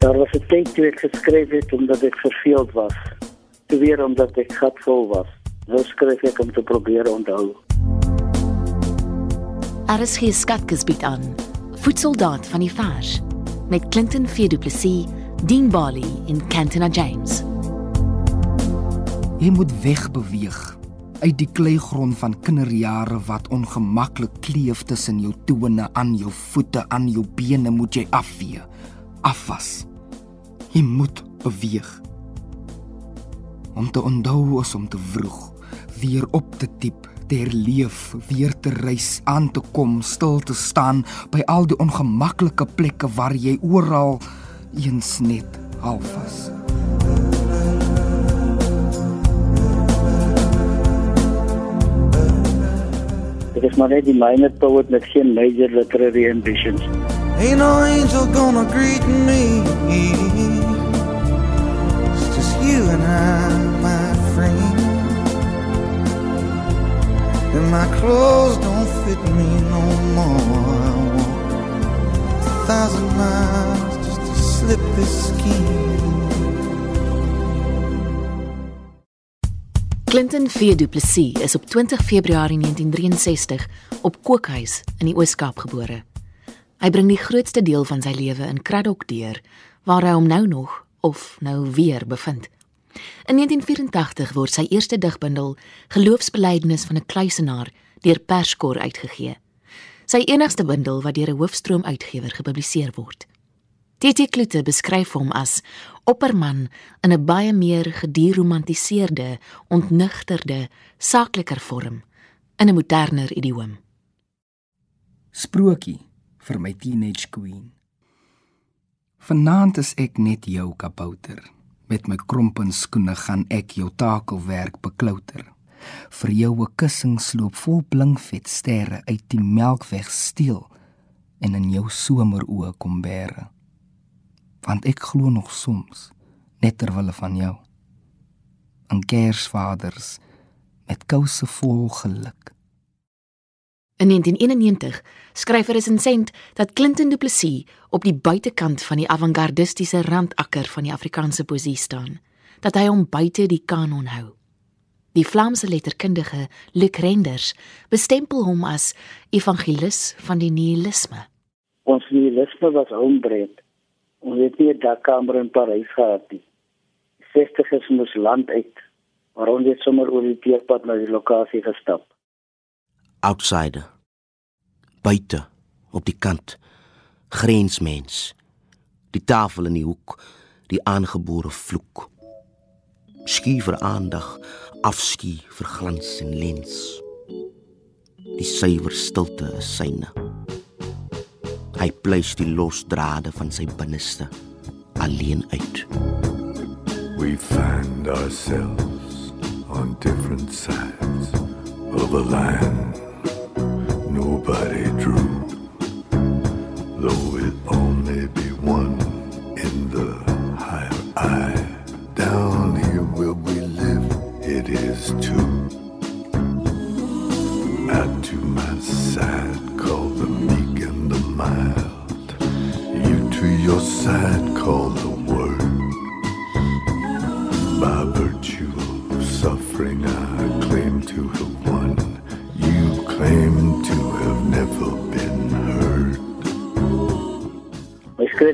Daar was 'n tyd toe ek geskryf het omdat ek verveeld was, toe weer omdat ek gatvol was. Nou skryf ek om te probeer onthou. RSG Skatkis bied aan Voetsoldaat van die Vars met Clinton V Du Plessis, Dean Bali en Cantona James. Jy moet wegbeweeg uit die kleigrond van kinderjare wat ongemaklik kleef tussen jou tone aan jou voete aan jou bene moet jy afvee afwas jy moet beweeg om te onthou is om te vroeg weer op te diep te herleef weer te reis aan te kom stil te staan by al die ongemaklike plekke waar jy oral eens net half was Dit is maar net die minor poet met geen major literary ambitions. Ain't no angel gonna greet me. My clothes don't fit me no more. I walk a thousand miles just to slip this skin. Clinton V Du Plessis is op 20 Februarie 1963 op Kookhuis in die Oos-Kaap gebore. Hy bring die grootste deel van sy lewe in Kraddock deur, waar hy hom nou nog of nou weer bevind. In 1984 word sy eerste digbundel, Geloofsbelijdenis van 'n kluisenaar, deur Perskor uitgegee. Sy enigste bundel wat deur 'n hoofstroom uitgewer gepubliseer word. TT Kloete beskryf hom as opperman in 'n baie meer gedieromantiseerde, ontnugterde, saakliker vorm in 'n moderner idioom. Sprokie vir my teenage queen. Vanaand is ek net jou kabouter. Met my krompen skoene gaan ek jou takelwerk beklouter. Vir jou 'n kussing sloop vol blinkvet sterre uit die melkweg steel en in jou someroë kom bære. Want ek glo nog soms net ter wille van jou. En Kersvaders met kouse vol geluk. In 1991 skryf 'n resensent dat Clinton Du Plessis op die buitekant van die avantgardistiese randakker van die Afrikaanse poesie staan, dat hy hom buite die kanon hou. Die Vlaamse letterkundige Luc Renders bestempel hom as evangelis van die nihilisme. Ons nihilisme was ombreed. Ons het nie 'n dakkamer in Parys gehad nie. 60's moes land uit, maar ons het sommer oor die teerpad na die lokasie gestap outsider. Buite op die kant. Grensmens. Die tafel in die hoek, die aangebore vloek. Skie vir aandag, afskie vir glans en lens. Die suiwer stilte is syne. Hy pleis die losdrade van sy binneste alleen uit. We find ourselves on different sides of a land nobody drew.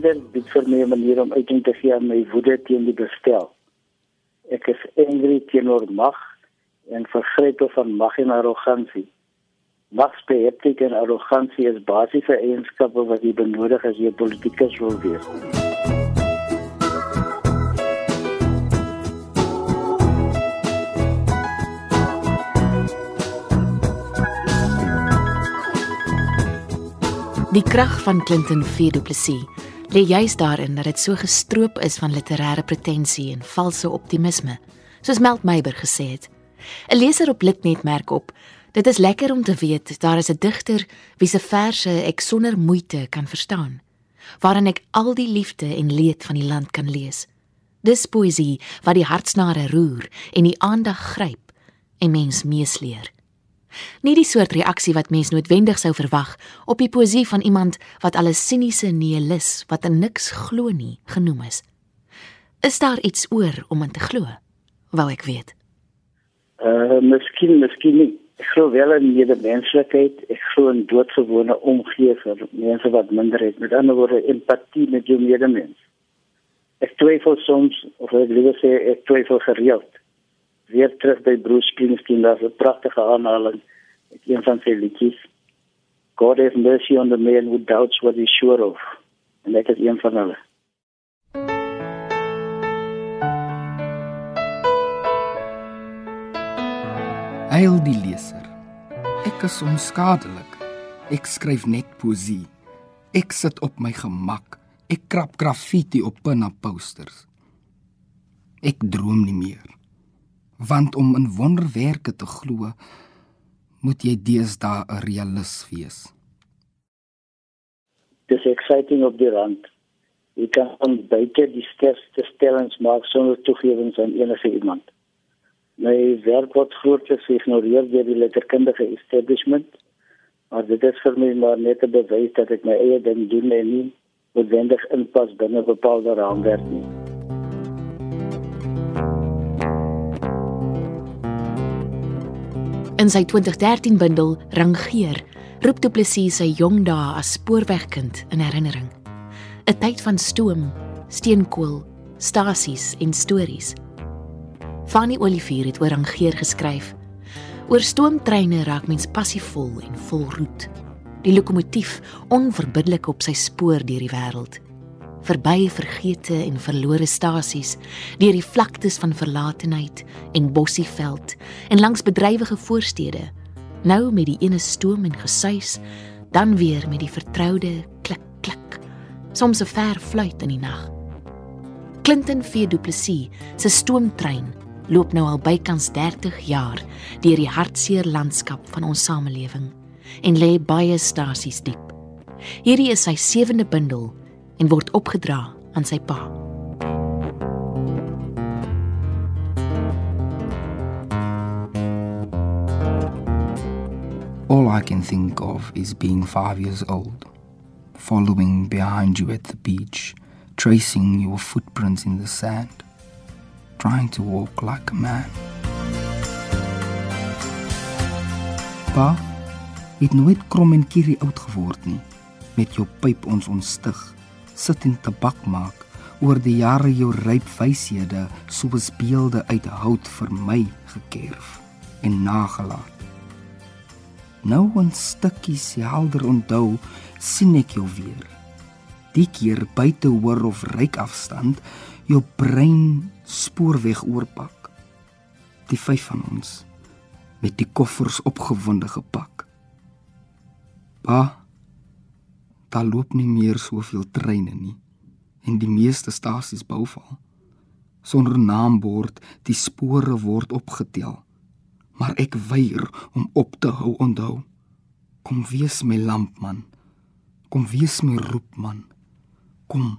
Skrywer bied vir my 'n manier om uiting te gee aan my woede teen die bestel. Ek is angry teenoor mag en vergrype van mag en arrogansie. Magsbeheerting en arrogansie is basiese eienskappe wat jy benodig as jy 'n politikus wil wees. Die krag van Clinton V Du Plessis lê juis daarin dat dit so gestroop is van literêre pretensie en valse optimisme, soos Melt Meiber gesê het. 'n Leser op Litnet merk op, dit is lekker om te weet daar is 'n digter wie se verse ek sonder moeite kan verstaan, waarin ek al die liefde en leed van die land kan lees. Dis poësie wat die hartsnare roer en die aandag gryp en mens meesleer. Nie die soort reaksie wat mens noodwendig sou verwag op die poesie van iemand wat al 'n siniese nihilis wat in niks glo nie genoem is. Is daar iets oor om in te glo? Wou ek weet. Uh, miskien, miskien nie. Ek glo wel in medemenslikheid. Ek glo in doodgewone omgee vir mense wat minder het. Met ander woorde, empatie met jou medemens. Ek twyfel soms of ek liewer sê ek twyfel gereeld weer terug by Bruce Springsteen daar's 'n pragtige aanhaling met een van sy liedjies. God have mercy on the man who doubts what he's sure of. En dit is een van hulle. Eil die leser. Ek is onskadelik. Ek skryf net poesie Ek sit op my gemak. Ek krap graffiti op pinna posters. Ek droom nie meer want om in wonderwerke te glo moet jy deesdae 'n realist wees. Dis exciting op die rand. Jy kan buite die sterkste stellings maak sonder toegewings aan enige iemand. My werk word grootliks geïgnoreer deur die letterkundige establishment. Maar dit is vir my maar net 'n bewys dat ek my eie ding doen en nie noodwendig inpas binne bepaalde raamwerke nie. In sy 2013 bundel Rangeer roep Du Plessis sy jong dae as spoorwegkind in herinnering. 'n Tyd van stoom, steenkool, stasies en stories. Fanny Olivier het oor Rangeer geskryf. Oor stoomtreine raak mens passievol en vol roet. Die lokomotief onverbiddelik op sy spoor deur die wêreld verby vergete en verlore stasies, deur die vlaktes van verlatenheid en bossieveld en langs bedrywige voorstede. Nou met die ene stoom en gesuis, dan weer met die vertroude klik klik. Soms 'n ver fluit in die nag. Clinton V Du Plessis se stoomtrein loop nou al bykans 30 jaar deur die hartseer landskap van ons samelewing en lê baie stasies diep. Hierdie is sy sewende bundel en word opgedra aan sy pa. All I can think of is being 5 years old, following behind you at the beach, tracing your footprints in the sand, trying to walk like a man. Pa, het nooit krom en kierie oud geword nie met jou pyp ons onstig sit en tabak maak oor die jare jou ryp wyshede soos beelde uit hout vir my gekerf en nagelaat. Nou 'n stukkie helder onthou sien ek jou weer. Die keer buite hoor of ryk afstand jou brein spoorweg oorpak. Die vyf van ons met die koffers opgewonde gepak. Pa daar loop nie meer soveel treine nie en die meeste stasies bouval. Sonder naambord, die spore word opgetel. Maar ek weier om op te hou onthou. Kom wees my lampman. Kom wees my roepman. Kom.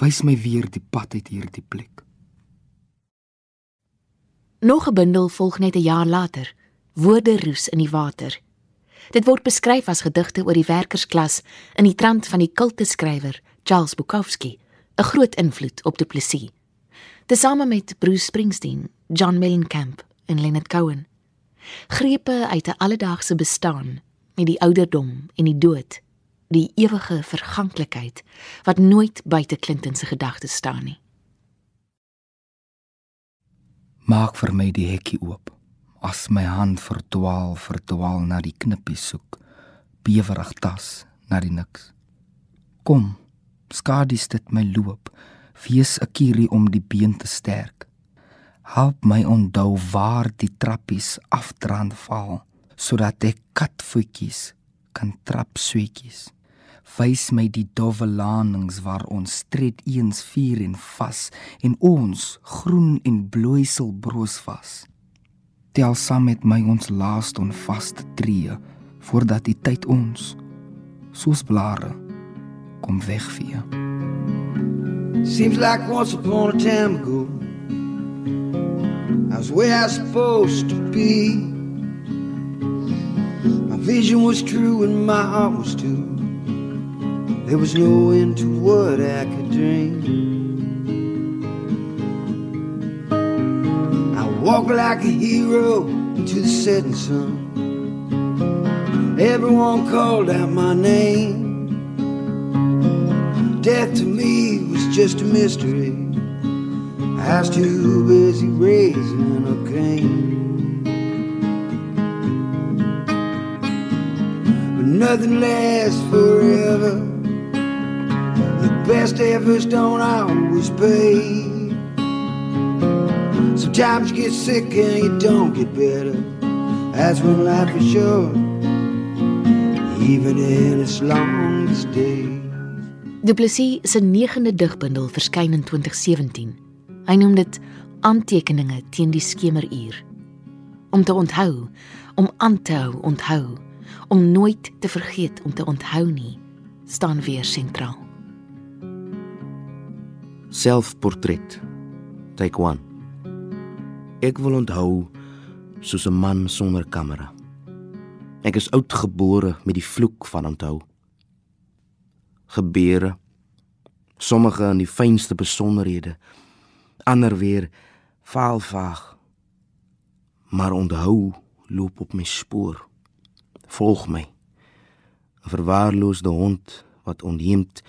Wys my weer die pad uit hierdie plek. Nog 'n bundel volg net 'n jaar later. Woorde roes in die water. Dit word beskryf as gedigte oor die werkersklas in die trant van die kulteskrywer Charles Bukowski, 'n groot invloed op Du Plessis. Tesame met Bruce Springsteen, John Mellencamp en Leonard Cohen. Grepe uit 'n alledaagse bestaan met die ouderdom en die dood, die ewige verganklikheid wat nooit buite Clinton se gedagtes staan nie. Maak vir my die hekkie oop as my hand verdwaal verdwaal na die knippie soek bewerig tas na die niks. Kom skadies dit my loop wees 'n kierie om die been te sterk. Help my onthou waar die trappies afdrand val sodat ek katvoetjies kan trap sweetjies. Wys my die dowwe lanings waar ons tred eens vier en vas en ons groen en bloeisel broos vas tel saam met my ons laaste en vaste tree voordat die tyd ons soos blare kom wegvee. Seems like once upon a time ago where I was supposed to be vision was true and my heart was too. There was no end to what I could dream. I walked like a hero to the setting sun. Everyone called out my name. Death to me was just a mystery. I was too busy raising a cane. But nothing lasts forever. The best efforts don't always pay. Sometimes you get sick and you don't get better. That's when life is short, even in its longest days. Du Plessis se 9de digbundel verskyn in 2017. Hy noem dit Aantekeninge teen die skemeruur. Om te onthou, om aan te hou, onthou, om nooit te vergeet om te onthou nie, staan weer sentraal. Selfportret. Take 1. Ek wil onthou soos 'n man sonder kamera. Ek is oudgebore met die vloek van onthou. Gebeure sommige in die fynste besonderhede, ander weer vaalvaag. Maar onthou loop op my spoor. Volg my. 'n Verwaarloosde hond wat onheemd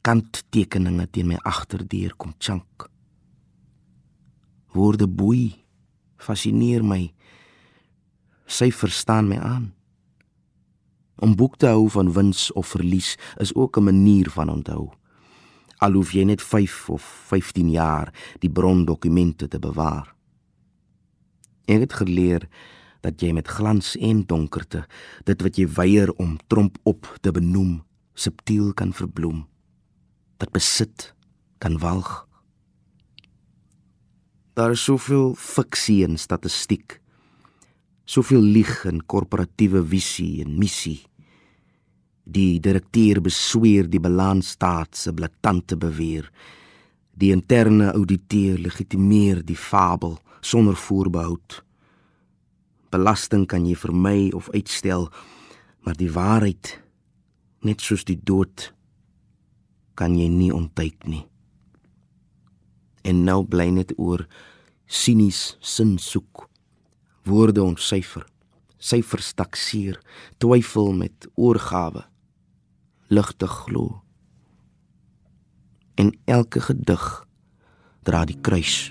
kanttekeninge teen my agterdeur kom chunk. Woorde boei, fascineer my. Sy verstaan my aan. Om boek te hou van wins of verlies is ook 'n manier van onthou. Al hoef jy net 5 of 15 jaar die brondokumente te bewaar. Ek het geleer dat jy met glans en donkerte dit wat jy weier om tromp op te benoem, subtiel kan verbloem. Dat besit kan walg. Daar is soveel fiksie en statistiek. Soveel lieg en korporatiewe visie en missie. Die direkteur besweer die balansstaat se blaatante beweer. Die interne ouditeur legitimeer die fabel sonder voorbehoud. Belasting kan jy vermy of uitstel, maar die waarheid net soos die dood kan jy nie ontwyk nie. En nou bly net oor sinies sin soek. Woorde ontsyfer, syfers takseer, twyfel met oorgawe, ligtig glo. En elke gedig dra die kruis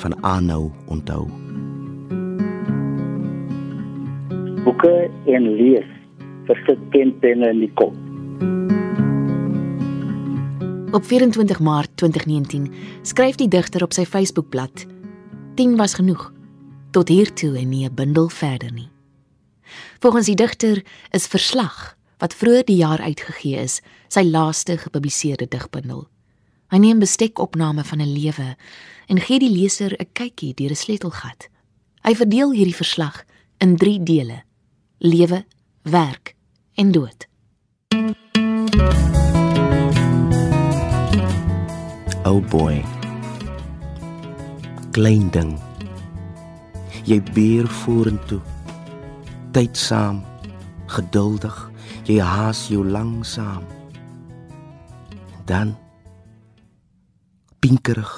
van aanhou onthou. Boeke en lees versit penpenne in die kop. Op 24 Maart 2019 skryf die digter op sy Facebookblad: "10 was genoeg. Tot hier toe en nie 'n bundel verder nie." Volgens die digter is Verslag, wat vroeër die jaar uitgegee is, sy laaste gepubliseerde digbundel. Hy neem bestekopname van 'n lewe en gee die leser 'n kykie deur 'n sleutelgat. Hy verdeel hierdie verslag in 3 dele: lewe, werk en dood. Oh boy. Klein ding. Jy beer vorentoe. Tydsaam, geduldig. Jy haas jou langsaam. Dan pinkerig,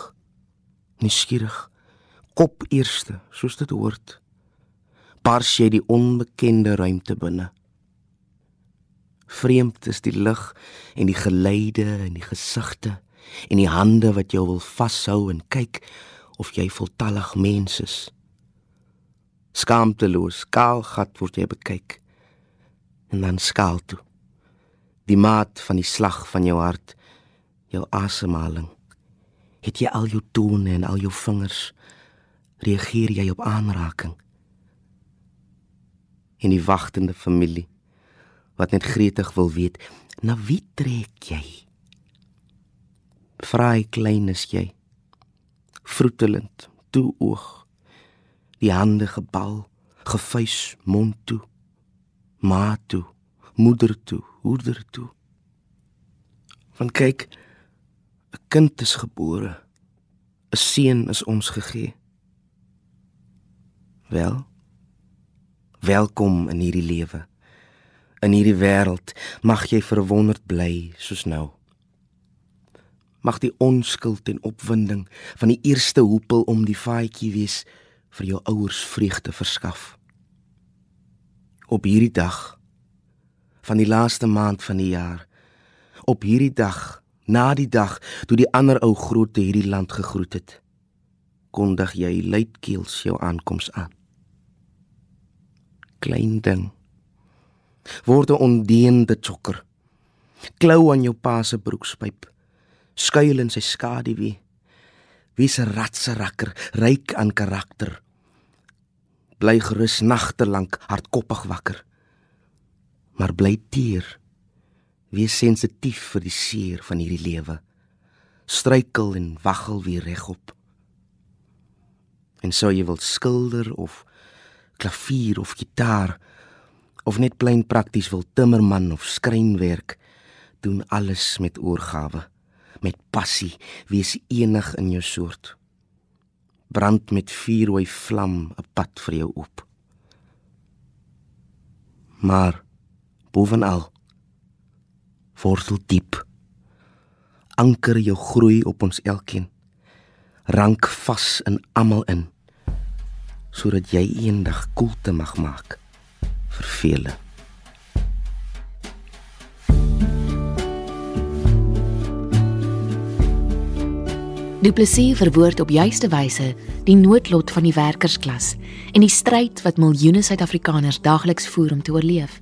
nuuskierig, kop eerste, soos dit hoort. Bars jy die onbekende ruimte binne. Vreemd is die lig en die geleide en die gesigte en die hande wat jou wil vashou en kyk of jy voltallig mens is. Skaamteloos, kaal gat word jy bekyk. En dan skaal toe. Die maat van die slag van jou hart, jou asemhaling. Het jy al jou tone en al jou vingers reageer jy op aanraking? En die wagtende familie wat net gretig wil weet, na wie trek jy? Vry klein is jy. Vroetelend, toe oog. Die hande gebal, gefuis mond toe. Ma toe, moeder toe, hoeder toe. Want kyk, 'n kind is gebore. 'n Seun is ons gegee. Wel, Welkom in hierdie lewe. In hierdie wêreld mag jy verwonderd bly soos nou. Mag die onskuld en opwinding van die eerste hoepel om die vaatjie wees vir jou ouers vreugde verskaf. Op hierdie dag van die laaste maand van die jaar, op hierdie dag, na die dag toe die ander ou grootte hierdie land gegroet het, kondig jy luidkeels jou aankoms aan. Klein ding word 'n ondeende chokker. Klou aan jou pa se broekspyp skuil in sy skaduwee. Wie se ratse rakker, ryk aan karakter. Bly gerus nagte lank hardkoppig wakker. Maar bly teer. Wees sensitief vir die seer van hierdie lewe. Struikel en waggel weer regop. En sou jy wil skilder of klavier of gitaar of net plain prakties wil timmerman of skrynwerk doen alles met oorgawe met passie, wees enig in jou soort. Brand met vuurrooi vlam 'n pad vir jou oop. Maar bovenal wortel diep. Anker jou groei op ons elkeen. Rank vas in almal in sodat jy eendag koelte mag maak vir vele. Du Plessis verwoord op juiste wyse die noodlot van die werkersklas en die stryd wat miljoene Suid-Afrikaners daagliks voer om te oorleef.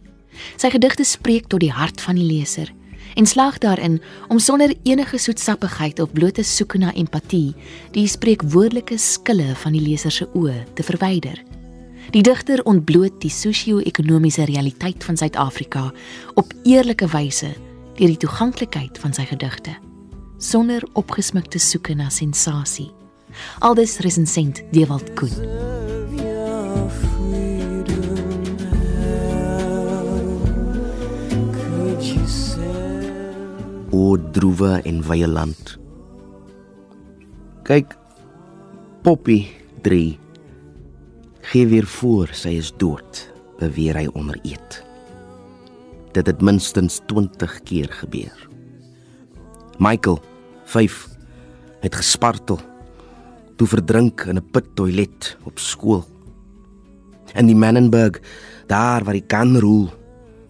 Sy gedigte spreek tot die hart van die leser en slaag daarin om sonder enige soetsappigheid of blote soeke na empatie die spreekwoordelike skille van die leser se oë te verwyder. Die digter ontbloot die sosio-ekonomiese realiteit van Suid-Afrika op eerlike wyse deur die toeganklikheid van sy gedigte sonder opgesmukte soeke na sensasie. Aldus resensent Dewald Koen. O droewe en wye land. Kyk Poppy 3 gee weer voor sy is dood, beweer hy onder eet. Dit het minstens 20 keer gebeur. Michael 5 het gespartel toe verdrink in 'n put toilet op skool. In die Mannenberg, daar waar die kan roel,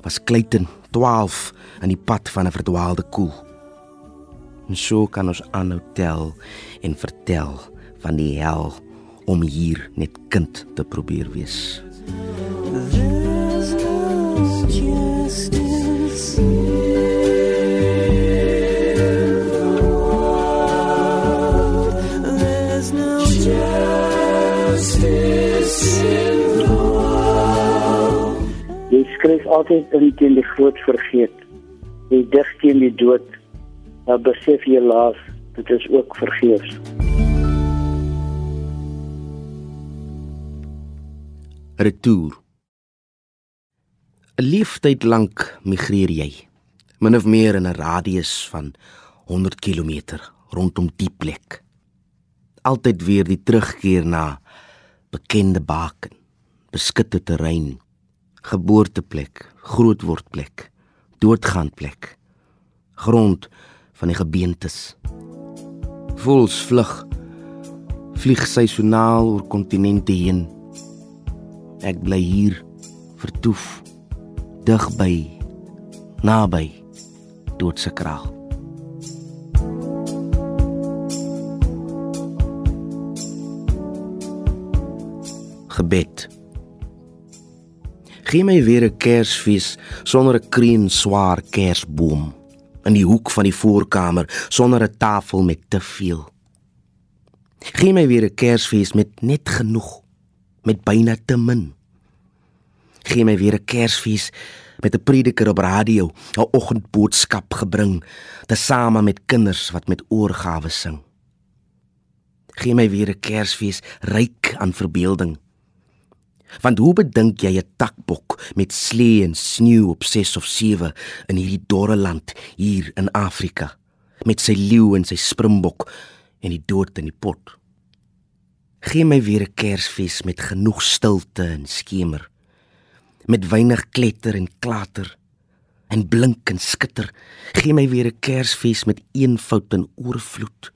was Clayton 12 in die pad van 'n verdwaalde koel. En so kan ons aanhou tel en vertel van die hel om hier net kind te probeer wees. There's skryf altyd in teen die groot vergeet. Jy dig teen die dood. Maar besef jy laas, dit is ook vergeefs. Retour. 'n Leeftyd lank migreer jy, min of meer in 'n radius van 100 km rondom die plek. Altyd weer die terugkeer na bekende baken, beskutte terrein geboorteplek, grootwordplek, doodgaanplek, grond van die gebeentes. Voels vlug vlieg seisoonaal oor kontinente heen. Ek bly hier vertoef dig by naby doodse kraal. Gebed Gee my weer 'n Kersfees sonder 'n kreun swaar Kersboom in die hoek van die voorkamer sonder 'n tafel met te veel. Gee my weer 'n Kersfees met net genoeg, met byna te min. Gee my weer 'n Kersfees met 'n prediker op radio, 'n oggendboodskap gebring, tesame met kinders wat met oorgawe sing. Gee my weer 'n Kersfees ryk aan verbeelding Want hoe bedink jy 'n takbok met slee en sneeu op 6 of 7 in hierdie dorre land hier in Afrika met sy leeu en sy springbok en die dood in die pot? Gee my weer 'n Kersfees met genoeg stilte en skemer met weinig kletter en klater en blink en skitter. Gee my weer 'n Kersfees met eenvoud en oorvloed.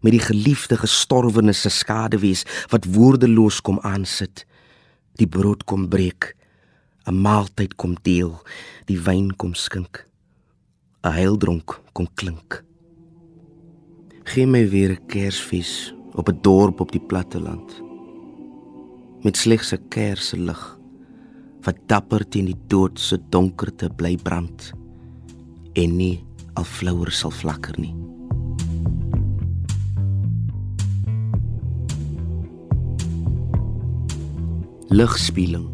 Met die geliefde gestorwenes se skaduwees wat woordeloos kom aansit. Die brood kom breek. 'n Maaltyd kom deel. Die wyn kom skink. 'n Heildronk kom klink. Gee my weer 'n Kersfees op 'n dorp op die platte land. Met slegs 'n kersse lig wat dapper teen die dood se donkerte bly brand en nie al flouer sal flakker nie. Ligspieeling.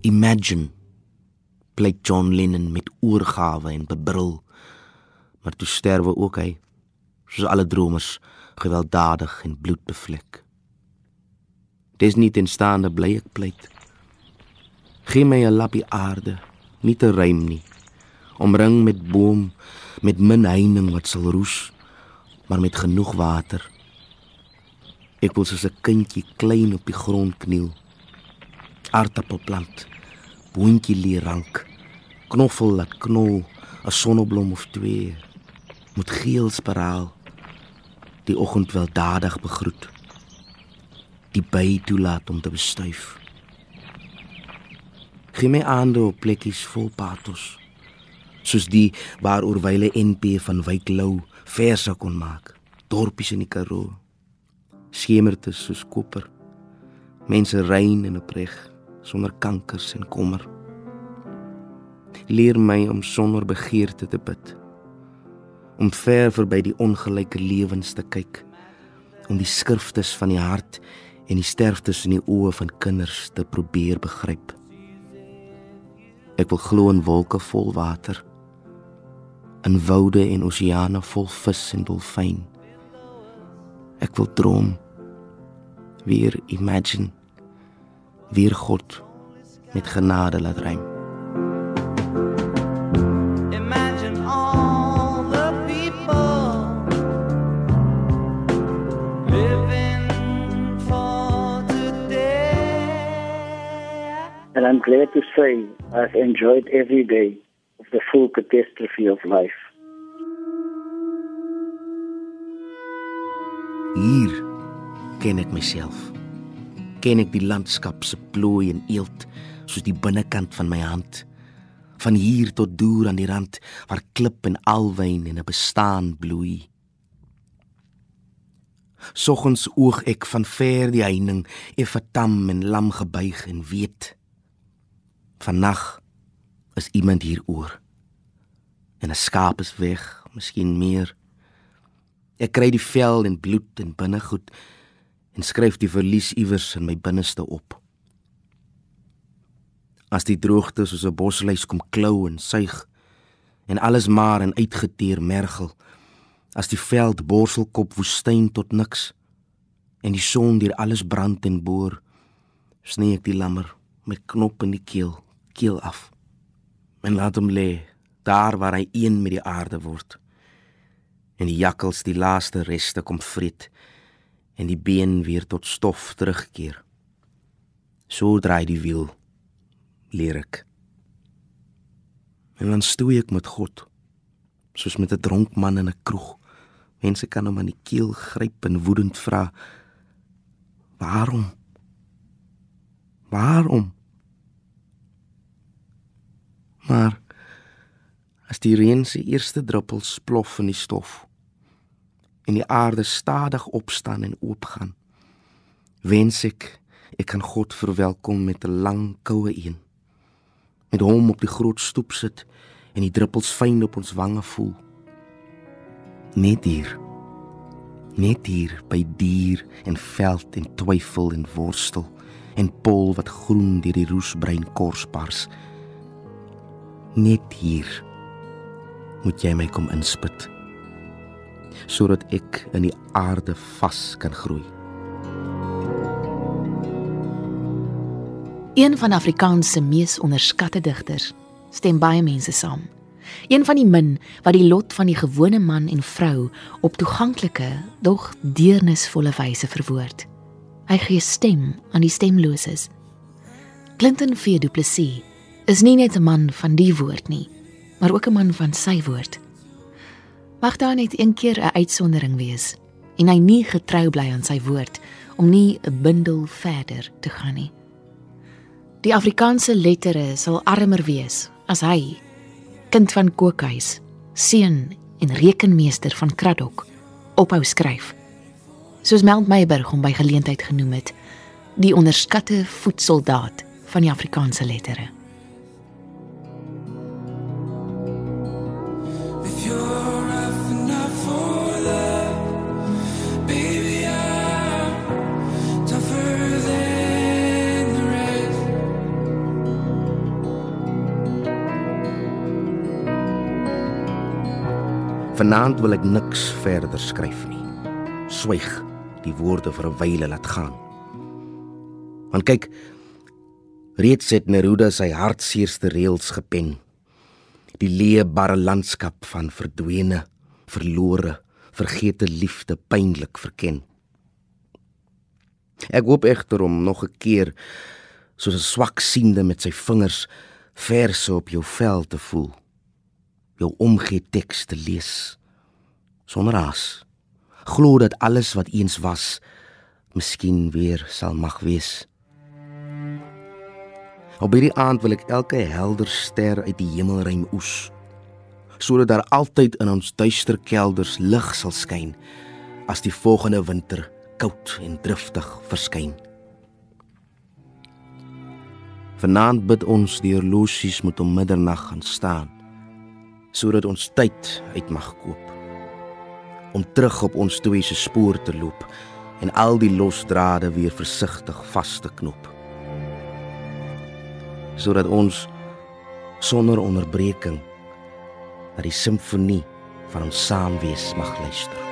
Imagine play John Lennon met oorgawe en bebrul. Maar toe sterwe ook hy, soos alle dromers, gewelddadig en bloedbevlek. Dis nie ten staande bly ek pleit. Gee my 'n lappie aarde, nie te ruim nie. Omring met boom, met min heining wat sal roes, maar met genoeg water. Ek wil soos 'n kindjie klein op die grond kniel. Aardappelplant, boontjie lê rank, knoffel laat knol, 'n sonneblom of twee, moet geel spiraal. Die oggend wel dadig begroet die by toelaat om te bestuif. Gee my aande op plekkies vol patos, soos die waar oorwyle NP van Wyklou verse kon maak, dorpies in die Karoo, skemertes soos koper, mense rein en opreg sonder kankers en kommer. Leer my om sonder begeerte te bid, om ver verby die ongelyke lewens te kyk, om die skriftes van die hart en die sterftes in die oë van kinders te probeer begryp. Ek wil glo in wolke vol water, in woude en oseane vol vis en dolfyn. Ek wil droom, weer imagine, weer God met genade laat reim. And I'm glad to say I've enjoyed every day of the full catastrophe of life. Hier ken ek myself. Ken ek die landskap se plooi en eelt soos die binnekant van my hand. Van hier tot deur aan die rand waar klip en alwyn en 'n bestaan bloei. Soggens oog ek van ver die heining, effe tam en lam gebuig en weet Vannag is iemand hier oor. En 'n skaap is weg, miskien meer. Ek kry die vel en bloed en binnegoed en skryf die verlies iewers in my binneste op. As die droogte soos 'n bosluis kom klou en suig en alles maar en uitgeteer mergel, as die veld borselkop woestyn tot niks en die son deur alles brand en boor, sny ek die lammer met knop in die keel keel af. En laat hom lê daar waar hy een met die aarde word. En die jakkals die laaste reste kom vreet en die been weer tot stof terugkeer. So draai die wiel leer ek. En dan stoei ek met God soos met 'n dronk man in 'n kroeg. Mense kan hom aan die keel gryp en woedend vra: "Waarom? Waarom?" Maar as die reën se eerste druppels plof in die stof en die aarde stadig opstaan en oopgaan, wens ek ek kan God verwelkom met 'n lang koue een. Met hom op die groot stoep sit en die druppels fyn op ons wange voel. Net hier. Net hier by dier en veld en twyfel en worstel en pol wat groen deur die roesbrein korspars net hier moet jy my kom inspit sodat ek in die aarde vas kan groei. Een van Afrikaans se mees onderskatte digters stem baie mense saam. Een van die min wat die lot van die gewone man en vrou op toeganklike, dog deernisvolle wyse verwoord. Hy gee stem aan die stemloses. Clinton V. Du Plessis is nie net 'n man van die woord nie, maar ook 'n man van sy woord. Mag daar net een keer 'n uitsondering wees en hy nie getrou bly aan sy woord om nie 'n bindel verder te gaan nie. Die Afrikaanse lettere sal armer wees as hy kind van Kokhuis, seun en rekenmeester van Kraddock ophou skryf. Soos Mount Meyburg hom by geleentheid genoem het, die onderskatte voetsoldaat van die Afrikaanse lettere. Vanaand wil ek niks verder skryf nie. Swyg, die woorde vir 'n wyle laat gaan. Want kyk, reeds het Neruda sy hartseerste reëls gepen. Die leebare landskap van verdwene, verlore, vergete liefde pynlik verken. Ek hoop egter om nog 'n keer soos 'n swak siende met sy vingers verse op jou vel te voel jou omgee teks te lees sonder haas. Glo dat alles wat eens was, miskien weer sal mag wees. Op hierdie aand wil ek elke helder ster uit die hemelruim oes, sodat daar altyd in ons duister kelders lig sal skyn as die volgende winter koud en driftig verskyn. Vanaand bid ons die horlosies moet om middernag gaan staan sodat ons tyd uit mag koop. Om terug op ons twee se spoor te loop en al die losdrade weer versigtig vas te knoop sodat ons sonder onderbreking na die simfonie van ons saamwees mag luister